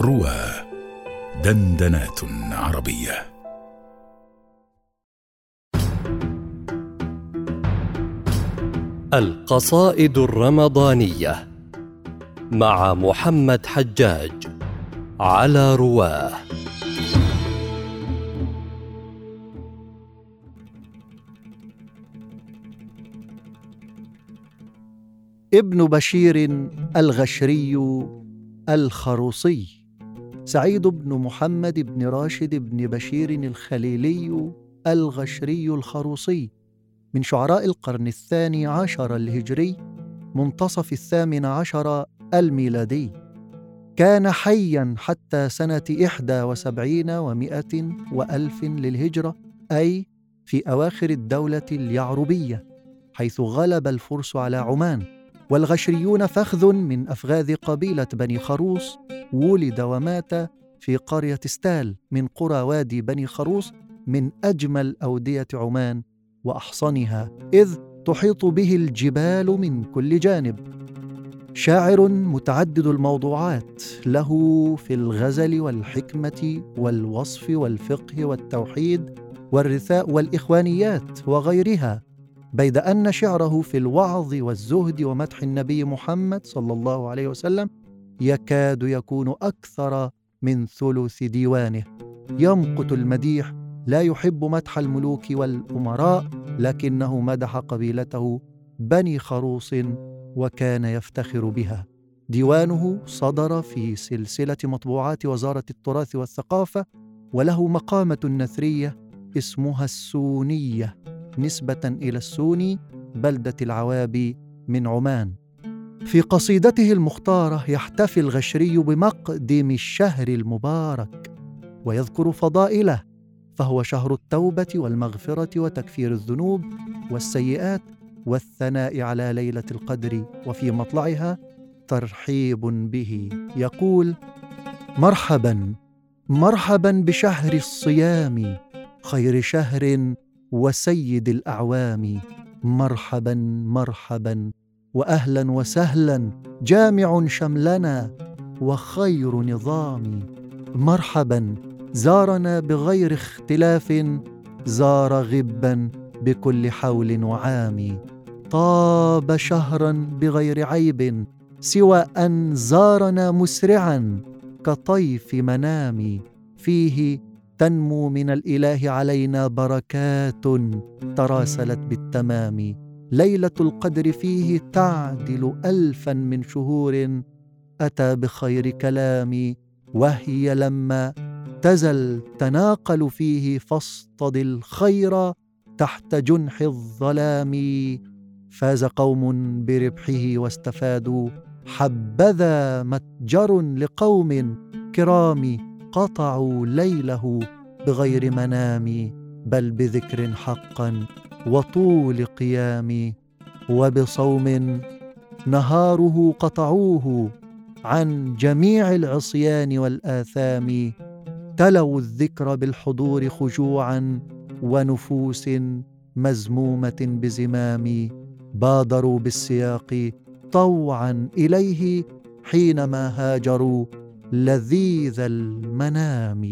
روى دندنات عربية. القصائد الرمضانية مع محمد حجاج على رواه ابن بشير الغشري الخروصي. سعيد بن محمد بن راشد بن بشير الخليلي الغشري الخروصي من شعراء القرن الثاني عشر الهجري منتصف الثامن عشر الميلادي. كان حيا حتى سنة إحدى وسبعين ومائة وألف للهجرة أي في أواخر الدولة اليعربية حيث غلب الفرس على عمان. والغشريون فخذ من أفغاذ قبيلة بني خروص ولد ومات في قرية ستال من قرى وادي بني خروص من أجمل أودية عمان وأحصنها إذ تحيط به الجبال من كل جانب. شاعر متعدد الموضوعات له في الغزل والحكمة والوصف والفقه والتوحيد والرثاء والإخوانيات وغيرها. بيد أن شعره في الوعظ والزهد ومدح النبي محمد صلى الله عليه وسلم يكاد يكون أكثر من ثلث ديوانه. يمقت المديح لا يحب مدح الملوك والأمراء لكنه مدح قبيلته بني خروص وكان يفتخر بها. ديوانه صدر في سلسلة مطبوعات وزارة التراث والثقافة وله مقامة نثرية اسمها السونية. نسبة إلى السوني بلدة العوابي من عمان. في قصيدته المختارة يحتفي الغشري بمقدم الشهر المبارك ويذكر فضائله فهو شهر التوبة والمغفرة وتكفير الذنوب والسيئات والثناء على ليلة القدر وفي مطلعها ترحيب به يقول مرحبا مرحبا بشهر الصيام خير شهر وسيد الأعوام مرحبا مرحبا واهلا وسهلا جامع شملنا وخير نظام مرحبا. زارنا بغير اختلاف زار غبا بكل حول وعام. طاب شهرا بغير عيب سوى أن زارنا مسرعا كطيف منام. فيه تنمو من الإله علينا بركات تراسلت بالتمام. ليلة القدر فيه تعدل الفا من شهور. أتى بخير كلام وهي لما تزل تناقل فيه فاصطد الخير تحت جنح الظلام. فاز قوم بربحه واستفادوا حبذا متجر لقوم كرام. قطعوا ليله بغير منام بل بذكر حقا وطول قيام. وبصوم نهاره قطعوه عن جميع العصيان والآثام. تلوا الذكر بالحضور خشوعا ونفوس مزمومه بزمام. بادروا بالسياق طوعا إليه حينما هاجروا. لذيذ المنام.